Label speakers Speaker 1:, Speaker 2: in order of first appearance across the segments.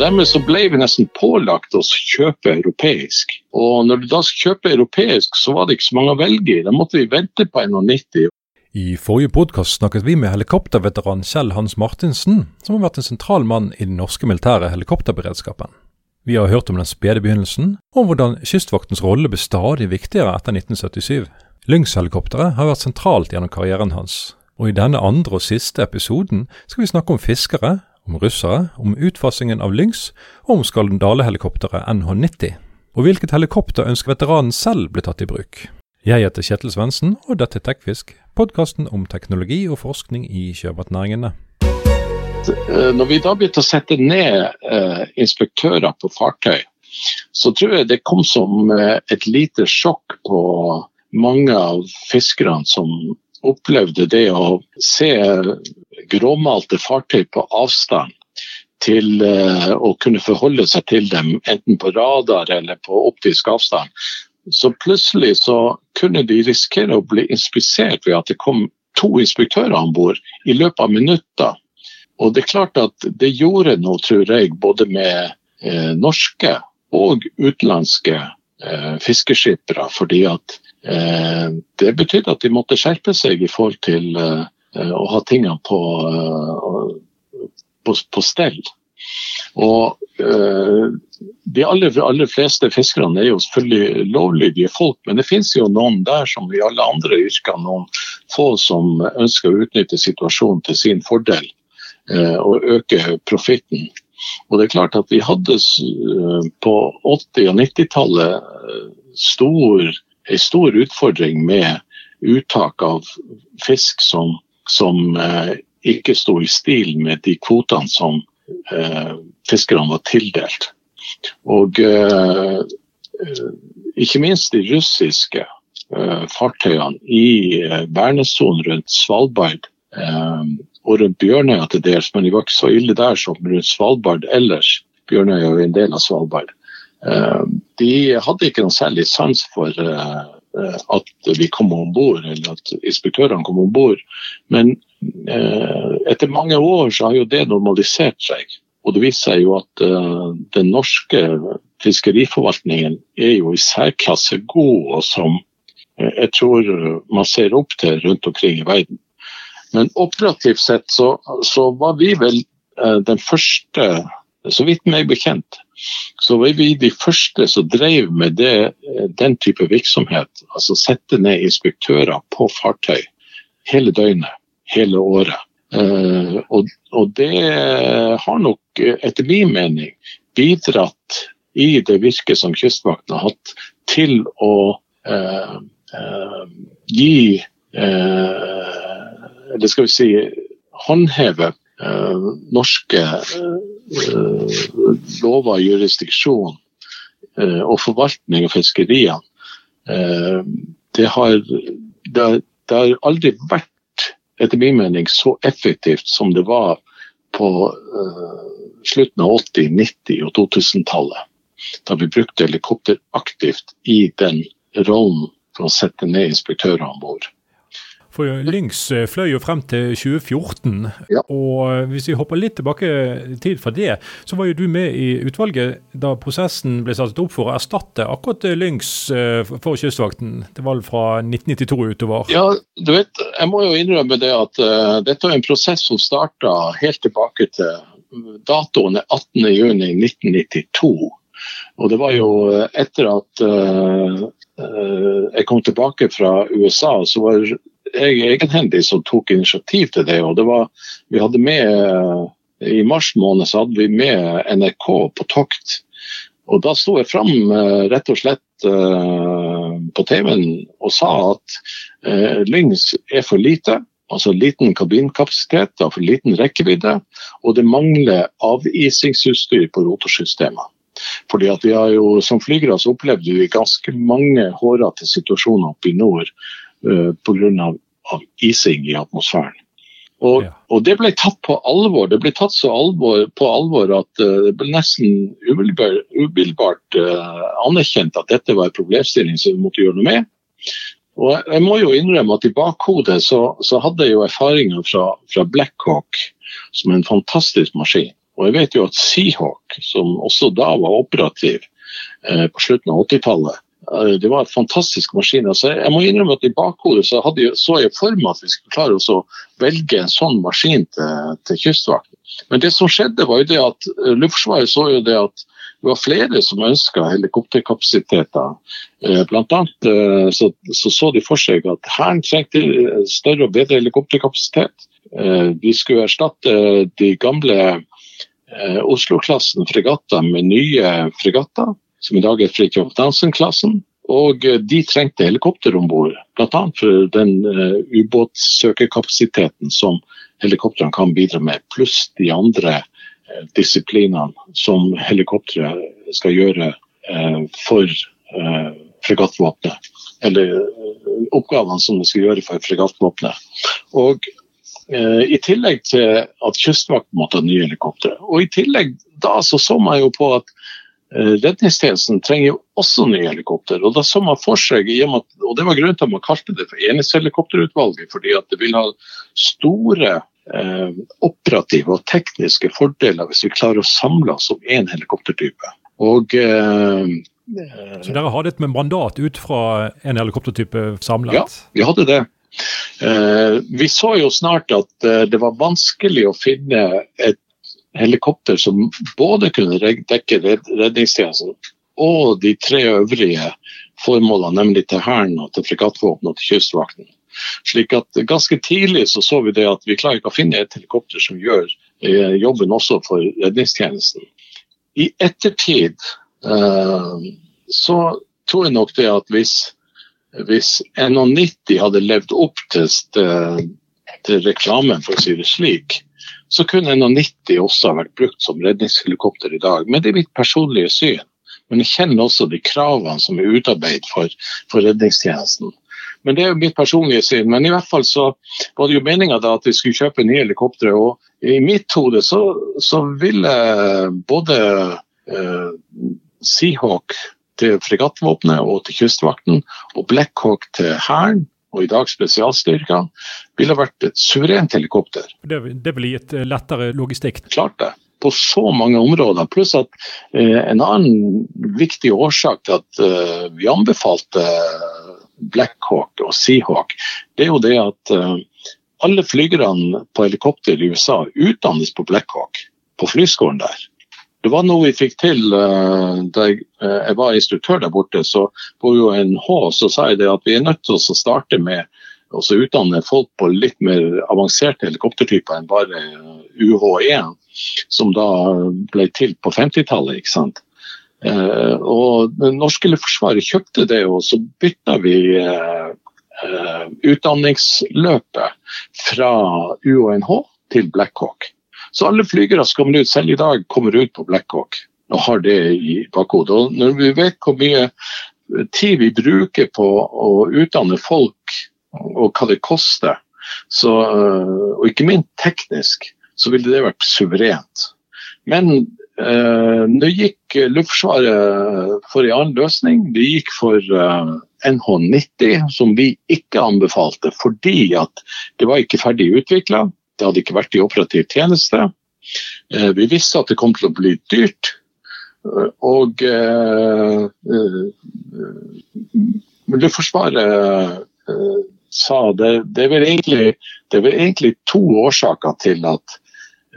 Speaker 1: dermed så ble vi nesten pålagt å kjøpe europeisk. Og når du da kjøper europeisk, så var det ikke så mange å velge i. Da måtte vi vente på 91.
Speaker 2: I forrige podkast snakket vi med helikopterveteran Kjell Hans Martinsen, som har vært en sentral mann i den norske militære helikopterberedskapen. Vi har hørt om den spede begynnelsen, og om hvordan Kystvaktens rolle ble stadig viktigere etter 1977. Lynx-helikopteret har vært sentralt gjennom karrieren hans, og i denne andre og siste episoden skal vi snakke om fiskere, om russere, om utfasingen av Lynx og om skandalehelikopteret NH90. Og hvilket helikopter ønsker veteranen selv ble tatt i bruk? Jeg heter Kjetil Svendsen, og dette er Tekfisk, podkasten om teknologi og forskning i sjømatnæringene.
Speaker 1: Eh, når vi da begynte å sette ned eh, inspektører på fartøy, så tror jeg det kom som eh, et lite sjokk på mange av fiskerne som opplevde det å se gråmalte fartøy på avstand til å kunne forholde seg til dem, enten på radar eller på optisk avstand. Så plutselig så kunne de risikere å bli inspisert ved at det kom to inspektører om bord i løpet av minutter. Og det er klart at det gjorde noe, tror jeg, både med eh, norske og utenlandske eh, fiskeskippere. Fordi at eh, det betydde at de måtte skjerpe seg i forhold til eh, å ha tingene på, eh, på, på stell. Og De aller, aller, fleste fiskerne er jo selvfølgelig lovlydige folk, men det finnes jo noen der som i alle andre yrker, noen få som ønsker å utnytte situasjonen til sin fordel og øke profitten. Og det er klart at Vi hadde på 80- og 90-tallet stor, en stor utfordring med uttak av fisk som, som ikke sto i stil med de kvotene som eh, fiskerne var tildelt. Og eh, ikke minst de russiske eh, fartøyene i eh, vernesonen rundt Svalbard eh, og rundt Bjørnøya til dels, men de var ikke så ille der som rundt Svalbard ellers. Bjørnøya er en del av Svalbard. Eh, de hadde ikke noe særlig sans for at vi kom om bord, eller at inspektørene kom om bord. Men Eh, etter mange år så har jo det normalisert seg. Og det viser seg jo at den norske fiskeriforvaltningen er jo i særklasse god, og som jeg tror man ser opp til rundt omkring i verden. Men operativt sett så, så var vi vel den første, så vidt meg bekjent, så var vi de første som drev med det, den type virksomhet. Altså sette ned inspektører på fartøy hele døgnet hele året. Uh, og, og, det har nok etter min mening bidratt i det virket som Kystvakten har hatt til å uh, uh, gi Eller skal vi si håndheve norske lover og jurisdiksjon og forvaltning av fiskeriene. Det har, det, det har aldri vært etter min mening så effektivt som det var på slutten av 80-, 90- og 2000-tallet. Da vi brukte helikopter aktivt i den rollen for å sette ned inspektører om bord.
Speaker 2: For Lynx eh, fløy jo frem til 2014. Ja. og eh, Hvis vi hopper litt tilbake tid fra det, så var jo du med i utvalget da prosessen ble satt opp for å erstatte akkurat eh, Lynx for Kystvakten. Det var fra 1992 utover.
Speaker 1: Ja, du vet, jeg må jo innrømme det at uh, dette er en prosess som starta helt tilbake til datoen 18.6.1992. Og det var jo etter at uh, jeg kom tilbake fra USA, så var jeg egenhendig som tok initiativ til det. og det var, vi hadde med, I mars måned så hadde vi med NRK på tokt. og Da sto jeg fram eh, rett og slett uh, på TV-en og sa at Lyngs er for lite. Altså liten kabinkapasitet, for liten rekkevidde, og det mangler avisingsutstyr på rotorsystemet. Fordi at vi har jo Som flygere så opplevde vi ganske mange hårete situasjoner oppe i nord uh, pga. Av ising i atmosfæren. Og, ja. og, Det ble tatt på alvor. Det ble tatt så alvor, på alvor at uh, det ble nesten umiddelbart, umiddelbart uh, anerkjent at dette var en problemstilling som vi måtte gjøre noe med. Og Jeg må jo innrømme at i bakhodet så, så hadde jeg jo erfaringer fra, fra Blackhawk, som er en fantastisk maskin. Og jeg vet jo at Seahawk, som også da var operativ eh, på slutten av 80-tallet, eh, det var en fantastisk maskin. Altså, jeg må innrømme at I bakhodet så, hadde, så jeg for meg at vi skulle klare å velge en sånn maskin til, til Kystvakten. Men det som skjedde var jo det at eh, Luftforsvaret så jo det at det var flere som ønska helikopterkapasiteter. Eh, blant annet eh, så, så, så de for seg at Hæren trengte større og bedre helikopterkapasitet. De skulle erstatte de gamle Oslo-klassen fregatter med nye fregatter, som i dag er Fridtjof Nansen-klassen. Og de trengte helikopter om bord, bl.a. for den ubåtsøkerkapasiteten som helikoptrene kan bidra med, pluss de andre eh, disiplinene som helikoptre skal gjøre eh, for uh, fregattvåpenet. Eller oppgavene som de skal gjøre for fregattvåpenet. Og i tillegg til at Kystvakten måtte ha nye helikoptre. Og i tillegg da så så man jo på at redningstjenesten trenger jo også nye helikopter. Og da så man for seg, og det var grunnen til at man kalte det for enhetshelikopterutvalget, fordi at det vil ha store eh, operative og tekniske fordeler hvis vi klarer å samle oss om én helikoptertype. Og eh,
Speaker 2: Så dere hadde et mandat ut fra en helikoptertype samlet?
Speaker 1: Ja, vi hadde det. Eh, vi så jo snart at eh, det var vanskelig å finne et helikopter som både kunne dekke redningstjenesten og de tre øvrige formålene, nemlig til Hæren, til fregattvåpenet og til Kystvakten. Slik at Ganske tidlig så, så vi det at vi klarer ikke å finne et helikopter som gjør eh, jobben også for redningstjenesten. I ettertid eh, så tror jeg nok det at hvis, hvis NH90 hadde levd opp til, til reklamen, for å si det slik, så kunne NH90 også vært brukt som redningshelikopter i dag. Men det er mitt personlige syn. Men jeg kjenner også de kravene som er utarbeidet for, for redningstjenesten. Men det er jo mitt personlige syn. Men i hvert fall så var det jo meninga at vi skulle kjøpe nye helikoptre. Og i mitt hode så, så ville både eh, Seahawk til fregattvåpenet og til Kystvakten og Blackhawk til Hæren og i dag spesialstyrkene, ville vært et suverent helikopter.
Speaker 2: Det, det ville gitt eh, lettere logistikk?
Speaker 1: Klart det på så mange områder. Pluss at eh, en annen viktig årsak til at eh, vi anbefalte Blackhawk og Seahawk, det er jo det at eh, alle flygerne på helikopter i USA utdannes på Blackhawk, på flyskolen der. Det var noe vi fikk til uh, da jeg, uh, jeg, var instruktør der borte. så På UNH så sa jeg at vi er nødt til å starte med å utdanne folk på litt mer avanserte helikoptertyper enn bare UH1, som da ble til på 50-tallet. ikke sant? Uh, og Det norske luftforsvaret kjøpte det, og så bytta vi eh, eh, utdanningsløpet fra UNH til Blackhawk. Så alle flygere som kommer ut, selv i dag, kommer ut på Blackhawk og har det i bakhodet. Og når vi vet hvor mye tid vi bruker på å utdanne folk og hva det koster, så, og ikke minst teknisk, så ville det vært suverent. Men Eh, nå gikk Luftforsvaret for en annen løsning. De gikk for eh, NH90, som vi ikke anbefalte fordi at det var ikke ferdig utvikla. Det hadde ikke vært i operativ tjeneste. Eh, vi visste at det kom til å bli dyrt. Og Luftforsvaret sa det, det, er egentlig, det er egentlig to årsaker til at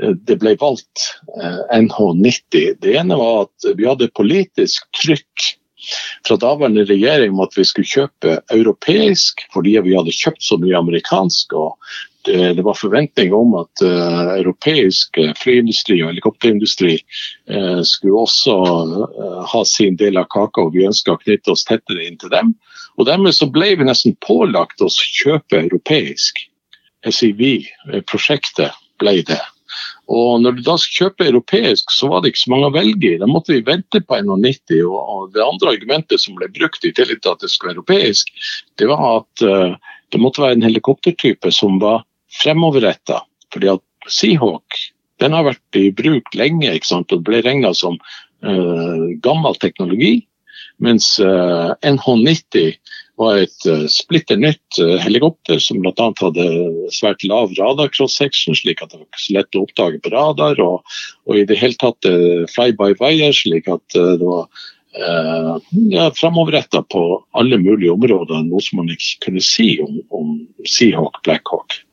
Speaker 1: Eh, det ble valgt eh, NH90. Det ene var at vi hadde politisk trykk fra daværende regjering om at vi skulle kjøpe europeisk fordi vi hadde kjøpt så mye amerikansk. og det, det var forventninger om at uh, europeisk flyindustri og helikopterindustri uh, skulle også uh, ha sin del av kaka, og vi ønska å knytte oss tettere inn til dem. Og Dermed så ble vi nesten pålagt å kjøpe europeisk. SIV-prosjektet ble det. Og når du da skal kjøpe europeisk, så var det ikke så mange å velge i. Da måtte vi vente på 91. Og det andre argumentet som ble brukt i tillegg til at det skulle være europeisk, det var at det måtte være en helikoptertype som var fremoverretta. Fordi at Seahawk den har vært i bruk lenge ikke sant? og ble regna som uh, gammel teknologi. Mens uh, NH90 var et uh, splitter nytt helikopter som bl.a. hadde svært lav radar cross-section, slik at det var så lett å oppdage på radar. Og, og i det hele tatt fly-by-wire, slik at det var uh, ja, framoverretta på alle mulige områder, noe som man ikke kunne si om, om Seahawk Blackhawk.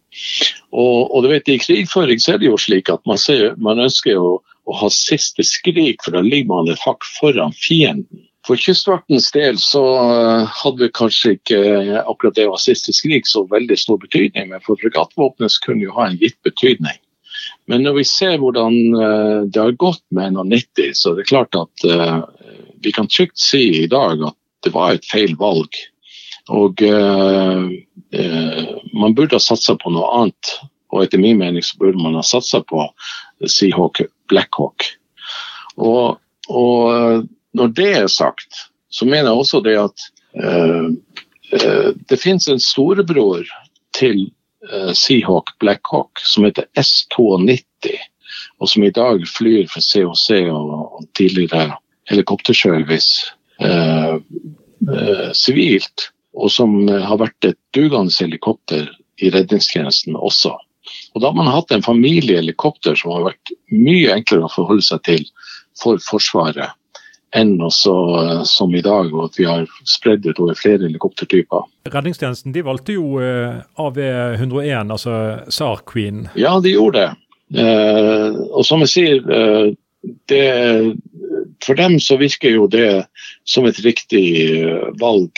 Speaker 1: Og, og, du vet, I krigføring så er det jo slik at man, ser, man ønsker å, å ha siste skrik, for da ligger man et hakk foran fienden. For Kystvaktens del så eh, hadde vi kanskje ikke eh, akkurat det å ha siste skrik så veldig stor betydning, men for fregattvåpenet kunne jo ha en gitt betydning. Men når vi ser hvordan eh, det har gått med NH90, så er det klart at vi kan trygt si i dag at det var et feil valg. Og uh, uh, man burde ha satsa på noe annet. Og etter min mening så burde man ha satsa på Seahawk Blackhawk. Og, og når det er sagt, så mener jeg også det at uh, det finnes en storebror til uh, Seahawk Blackhawk som heter S92, og som i dag flyr for COC og tidligere helikopterservice sivilt, og som har vært et dugende helikopter i redningstjenesten også. Og Da har man hatt en familiehelikopter som har vært mye enklere å forholde seg til for Forsvaret enn også eh, som i dag, og at vi har spredd ut over flere helikoptertyper.
Speaker 2: Redningstjenesten de valgte jo eh, AV101, altså SAR Queen.
Speaker 1: Ja, de gjorde det. Eh, og som jeg sier, eh, det, for dem så virker jo det som et riktig eh, valg.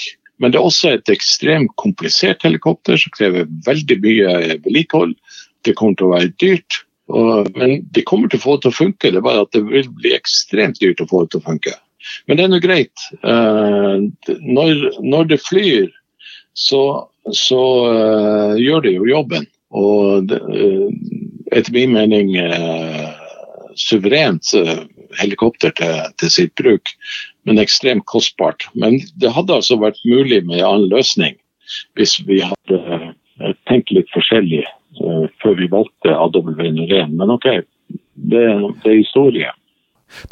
Speaker 1: Men det er også et ekstremt komplisert helikopter som krever veldig mye vedlikehold. Det kommer til å være dyrt. Og, men de kommer til å få det til å funke, det er bare at det vil bli ekstremt dyrt å få det til å funke. Men det er nå greit. Uh, når, når, det flyr, så, så uh, gjør det jo jobben. Og uh, etter min mening suverent helikopter til, til, sitt bruk, men ekstremt kostbart. Men det hadde altså vært mulig med en annen løsning hvis vi hadde tenkt litt forskjellig uh, før vi valgte AW01. Men OK, det, det er historie.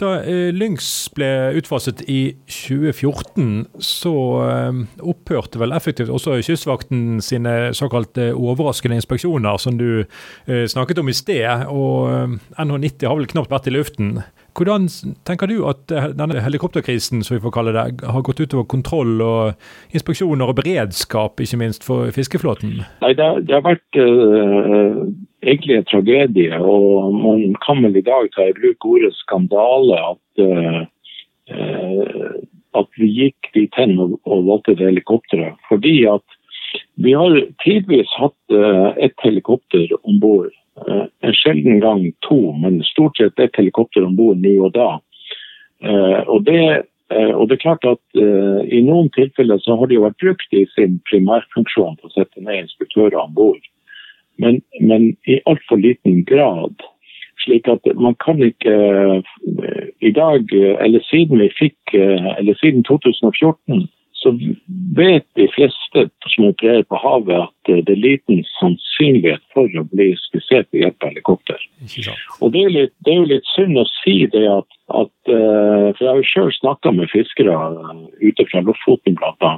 Speaker 2: Da eh, Lynx ble utfaset i 2014, så eh, opphørte vel effektivt også Kystvakten sine såkalte overraskende inspeksjoner, som du eh, snakket om i sted. Og eh, NH90 har vel knapt vært i luften. Hvordan tenker du at denne helikopterkrisen som vi får kalle det, har gått utover kontroll og inspeksjoner og beredskap, ikke minst for fiskeflåten?
Speaker 1: Nei, Det, det har vært egentlig en tragedie, og man kan vel i dag ta i bruk ordet skandale at, uh, at vi gikk dit hen og, og valgte det helikopteret. Fordi at vi har tidvis hatt uh, et helikopter om bord Uh, en sjelden gang to, men stort sett ett helikopter om bord nå og da. Eh, og det, eh, og det, er klart at I noen tilfeller så har de vært brukt i sin primærfunksjon til å sette ned inspektører om bord, men, men i altfor liten grad. Slik at man kan ikke i dag, eller siden vi fikk, eller siden 2014 så vet de fleste som opererer på havet at det er liten sannsynlighet for å bli skissert ved hjelp av helikopter. Og det er, litt, det er, jo litt synd å si det at, at eh, For jeg har jo sjøl snakka med fiskere ute fra Lofoten bl.a.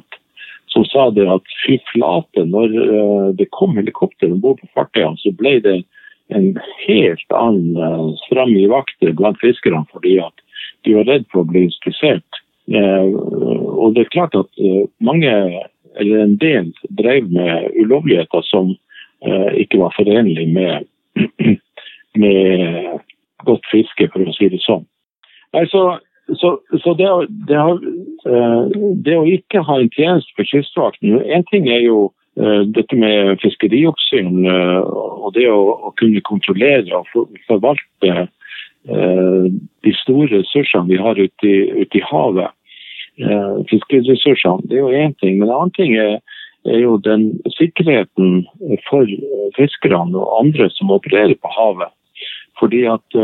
Speaker 1: som sa det at fy flate, når eh, det kom helikopter om bord på fartøyene, så ble det en helt annen uh, stram i vakter blant fiskerne fordi at de var redd for å bli skissert. Eh, og det er klart at eh, mange, eller en del, drev med ulovligheter som eh, ikke var forenlig med, med godt fiske, for å si det sånn. Nei, så, så det, det, har, det, å ikke ha en tjeneste for Kystvakten Én ting er jo dette med fiskerioppsyn og det å, kunne kontrollere og forvalte de store ressursene vi har ute i, ute i havet. Eh, fiskeressursene, det er jo én ting. Men en annen ting er, er, jo den sikkerheten for fiskerne og andre som opererer på havet. Fordi at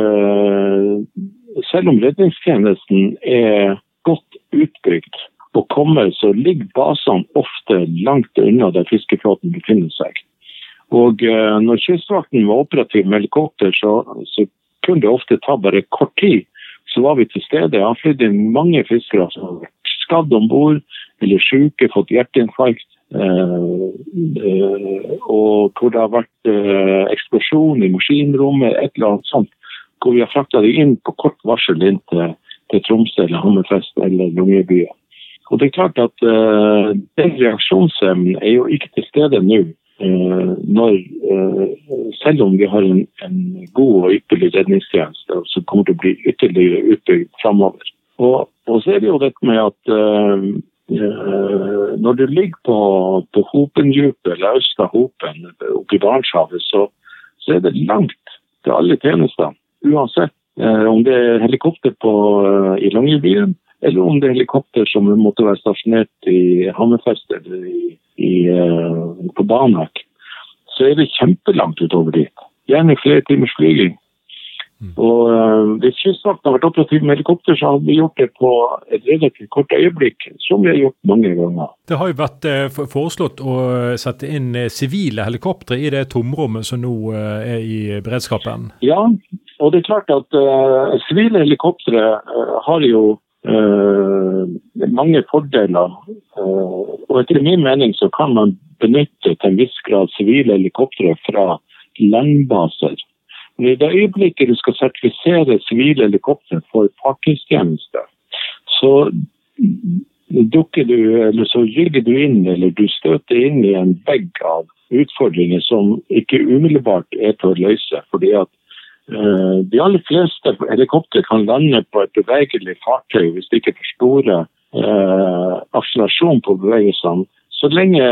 Speaker 1: selv om redningstjenesten er godt utbygd og kommer, så ligger basene ofte langt unna der fiskeflåten befinner seg. Og eh, når Kystvakten var operativ med helikopter, så, så kunne det ofte ta bare kort tid. Så var vi til stede. Jeg har flydd inn mange fiskere som har vært skadd om bord eller syke, fått hjerteinfarkt. Eh, uh, og hvor det har vært uh, eksplosjon i maskinrommet, et eller annet sånt. Hvor vi har frakta dem inn på kort varsel inn til, til Tromsø eller Hammerfest eller Longyearbyen. Og det er klart at Den reaksjonsevnen er jo ikke til stede nå. Når, selv om vi har en, en god og ypperlig redningstjeneste som kommer til å bli ytterligere utbygd framover. Og, og, så er det jo dette med at når du ligger på, på Hopendypet eller øst Hopen oppe i Barentshavet, så, så, er det langt til alle tjenester. Uansett om det er helikopter på, i Longyearbyen, eller om det er helikopter som måtte være stasjonert i Hammerfest eller i, i, på Banak, så er det kjempelangt utover dit. Gjerne flere timers flyging. Mm. Og Hvis Kystvakten har vært operativ med helikopter, så har vi gjort det på et relativt kort øyeblikk, som vi har gjort mange ganger.
Speaker 2: Det har jo vært uh, foreslått å sette inn sivile helikoptre i det tomrommet som nå er i beredskapen?
Speaker 1: Ja, og det er klart at sivile helikoptre har jo mange fordeler. og etter min mening så kan man benytte til en viss grad sivile helikoptre fra landbaser Men i det øyeblikket du skal sertifisere sivile helikoptre for fartøystjeneste, så dukker du, eller så rygger du inn eller du støter inn i en vegg av utfordringer som ikke umiddelbart er til å løse. fordi at uh, De aller fleste helikoptre kan lande på et bevegelig fartøy hvis det ikke er for store eh, akselerasjon på bevegelsene. Så lenge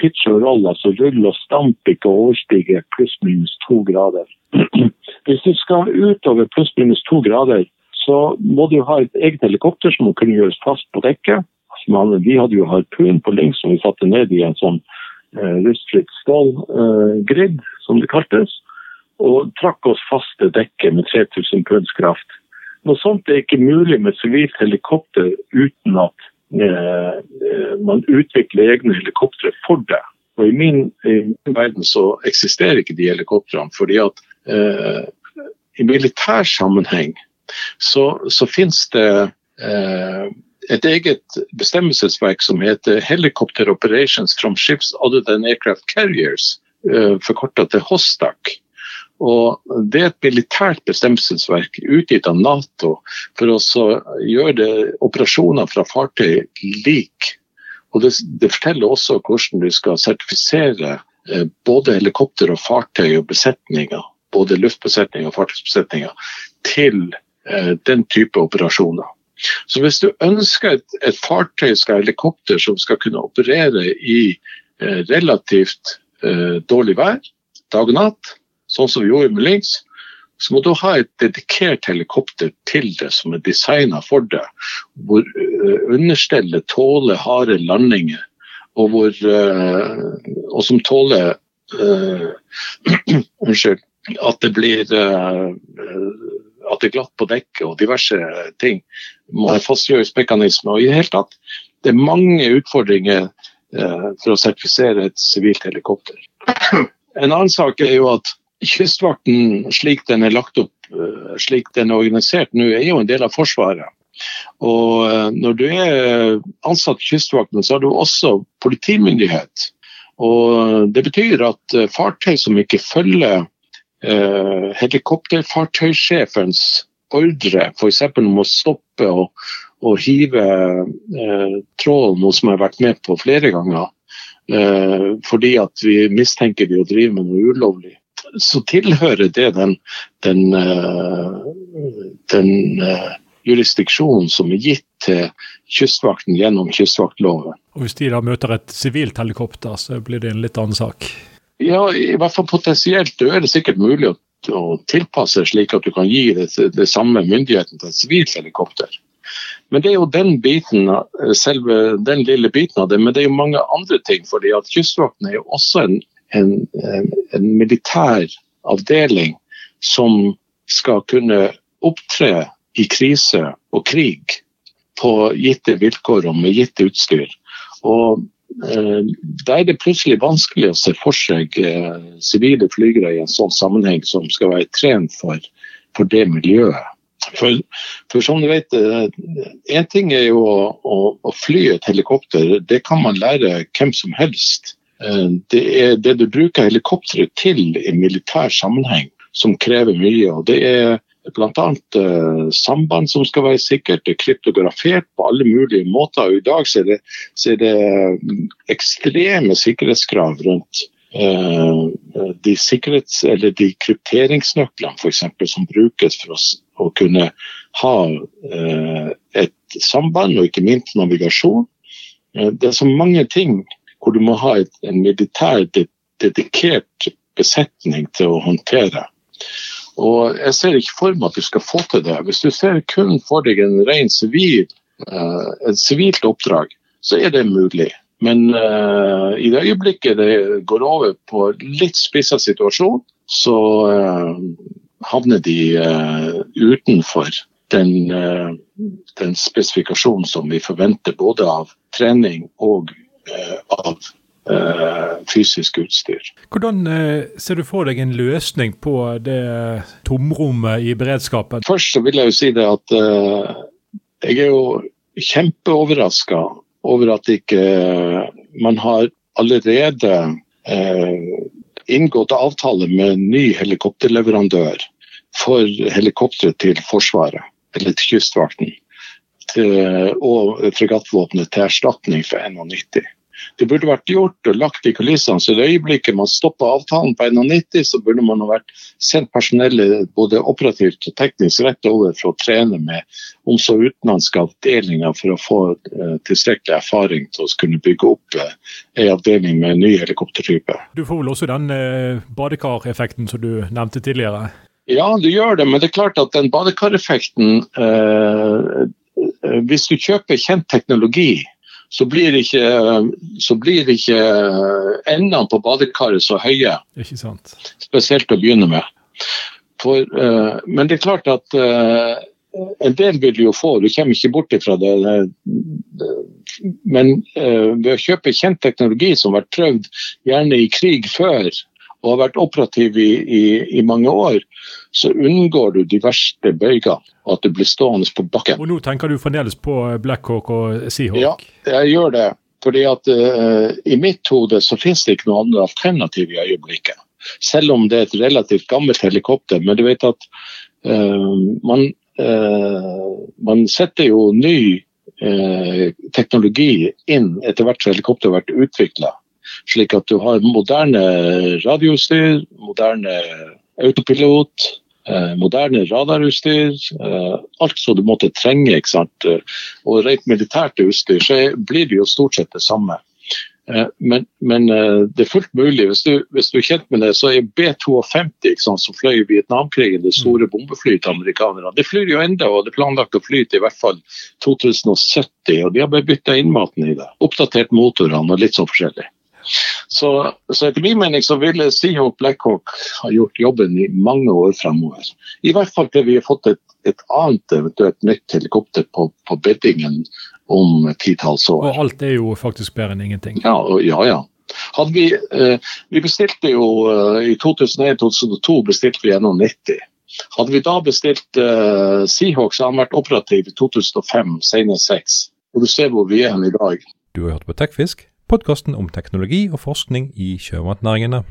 Speaker 1: pitch og roll, altså rull og stamp, ikke overstiger pluss-minus to grader. Hvis du skal utover pluss-minus to grader, så må du ha et eget helikopter som må kunne gjøres fast på dekket. Vi hadde jo harpun på Link som vi satte ned i en sånn eh, rustfritt stålgrid, eh, som det kaltes, og trakk oss fast til dekket med 3000 pund kraft. Noe sånt er ikke mulig med sivilt helikopter uten at uh, man utvikler egne helikoptre for det. Og I min, i min verden så eksisterer ikke de helikoptrene. fordi at eh, i militær sammenheng så, så finnes det eh, et eget bestemmelsesverk som heter Helicopter Operations from Ships Other Than Aircraft Carriers, eh, forkorta til HOSTAC. Og Det er et militært bestemmelsesverk utgitt av Nato for å gjøre operasjoner fra fartøy lik og det, det, forteller også hvordan du skal sertifisere eh, både helikopter og fartøy og besetninger, både luftbesetning og fartøysbesetninger, til eh, den type operasjoner. Så hvis du ønsker et, et fartøy skal helikopter som skal kunne operere i eh, relativt eh, dårlig vær, dag og natt, sånn som vi gjorde med Lynx, så må du ha et dedikert helikopter til det som er designa for det. Hvor eh, understellet tåler harde landinger, og, hvor, eh, og som tåler uh, Unnskyld. At det blir uh, at det er glatt på dekket og diverse ting. må ha fastgjøringsmekanisme og i det hele tatt, Det er mange utfordringer uh, for å sertifisere et sivilt helikopter. En annen sak er jo at Kystvakten, slik den er lagt opp, eh, slik den er organisert nå, er jo en del av Forsvaret. Og eh, når du er ansatt i Kystvakten, så har du også politimyndighet. Og Det betyr at eh, fartøy som ikke følger eh, helikopterfartøysjefens ordre, f.eks. om å stoppe og, og hive eh, trålen, noe som jeg har vært med på flere ganger, eh, fordi at vi mistenker de å drive med noe ulovlig, så tilhører det den, den, eh, den uh, jurisdiksjonen som er gitt til Kystvakten gjennom kystvaktloven.
Speaker 2: Og Hvis de da møter et sivilt helikopter, så blir det en litt annen sak?
Speaker 1: Ja, i hvert fall potensielt. Da er det sikkert mulig å, å tilpasse slik at du kan gi det, det samme myndigheten til et sivilt helikopter. Men det er jo den biten, selve den lille biten av det. Men det er jo mange andre ting. fordi at Kystvakten er jo også en en, en militær avdeling som skal kunne opptre i krise og krig på gitte vilkår og med gitt utstyr. Og eh, Da er det plutselig vanskelig å se for seg eh, sivile flygere i en sånn sammenheng som skal være trent for, for det miljøet. For, for, som du vet, én ting er jo å, å, å, fly et helikopter. Det kan man lære hvem som helst. Det er det du bruker helikopteret til i militær sammenheng som krever mye. og Det er bl.a. Uh, samband som skal være sikkert, det er kryptografert på alle mulige måter. og I dag så er det, så er det ekstreme sikkerhetskrav rundt uh, de, sikkerhets, eller de krypteringsnøklene for eksempel, som brukes for å, å kunne ha et samband og ikke minst navigasjon. det er så mange ting hvor du må ha en militær dedikert besetning til å håndtere. Og Jeg ser ikke for meg at du skal få til det. Hvis du ser kun for deg en ren sivil, uh, et sivilt oppdrag, så er det mulig. Men uh, i det øyeblikket det går over på litt spissa situasjon, så uh, havner de utenfor den, den spesifikasjonen som vi forventer både av trening og av Eh, fysisk utstyr.
Speaker 2: Hvordan eh, ser du for deg en løsning på det tomrommet i beredskapen?
Speaker 1: Først så vil jeg jo si det at jeg er jo kjempeoverraska over at ikke man har allerede inngått avtale med ny helikopterleverandør for helikoptre til Forsvaret, eller til Kystvakten. Og fregattvåpenet til erstatning for NH90. Det burde vært gjort og lagt i kulissene. Så i det øyeblikket man stopper avtalen på 91, så burde man ha vært sendt personellet både operativt og teknisk rett over for å trene med om så utenlandske avdelinger for å få uh, tilstrekkelig erfaring til å kunne bygge opp uh, en avdeling med en ny helikoptertype.
Speaker 2: Du får vel også den uh, badekareffekten som du nevnte tidligere?
Speaker 1: Ja, du gjør det, men det er klart at den badekareffekten eh, Hvis du kjøper kjent teknologi, så blir ikke, så blir ikke endene på badekaret så høye.
Speaker 2: Ikke sant.
Speaker 1: Spesielt å begynne med. For, uh, men det er klart at uh, en del vil jo få, du kommer ikke bort ifra det. Men uh, ved å kjøpe kjent teknologi som har vært prøvd gjerne i krig før, og har vært operativ i, i, i mange år, så unngår du de verste bøygene, og at du blir stående på bakken.
Speaker 2: Og Nå tenker du fremdeles på Blackhawk og Seahawk?
Speaker 1: Ja, jeg gjør det. Fordi at uh, I mitt hode så finnes det ikke noe andre alternativ i øyeblikket. Selv om det er et relativt gammelt helikopter. Men du vet at uh, man, uh, man setter jo ny teknologi inn etter hvert som helikopteret har vært utvikla. Slik at du har moderne radioutstyr, moderne autopilot, eh, moderne radarutstyr. Eh, alt som du måtte trenge. ikke sant? Og rent militært utstyr, så blir det jo stort sett det samme. Eh, men, men det er fullt mulig. Hvis du, hvis du, er kjent med det, så er B-52 som fløy i Vietnamkrigen, det store bombeflyet til amerikanerne, det flyr jo enda, og det er planlagt å fly til i hvert fall 2070. og De har bare bytta innmaten i det. Oppdatert motorene og litt sånn forskjellig. Så, så, etter min mening så ville Seahawk Blackhawk ha gjort jobben i mange år fremover. I hvert fall til vi har fått et, et annet eventuelt nytt helikopter på, på beddingen om titalls år.
Speaker 2: Og alt er jo faktisk bedre enn ingenting.
Speaker 1: Ja, ja. ja. Hadde vi, eh, vi bestilte jo eh, I 2001-2002 bestilte vi gjennom 90. Hadde vi da bestilt eh, Seahawk, så hadde han vært operativ i 2005, senest 6. Og du ser hvor vi er hen i dag.
Speaker 2: Du har hørt på Tekfisk? Podkasten om teknologi og forskning i sjømatnæringene.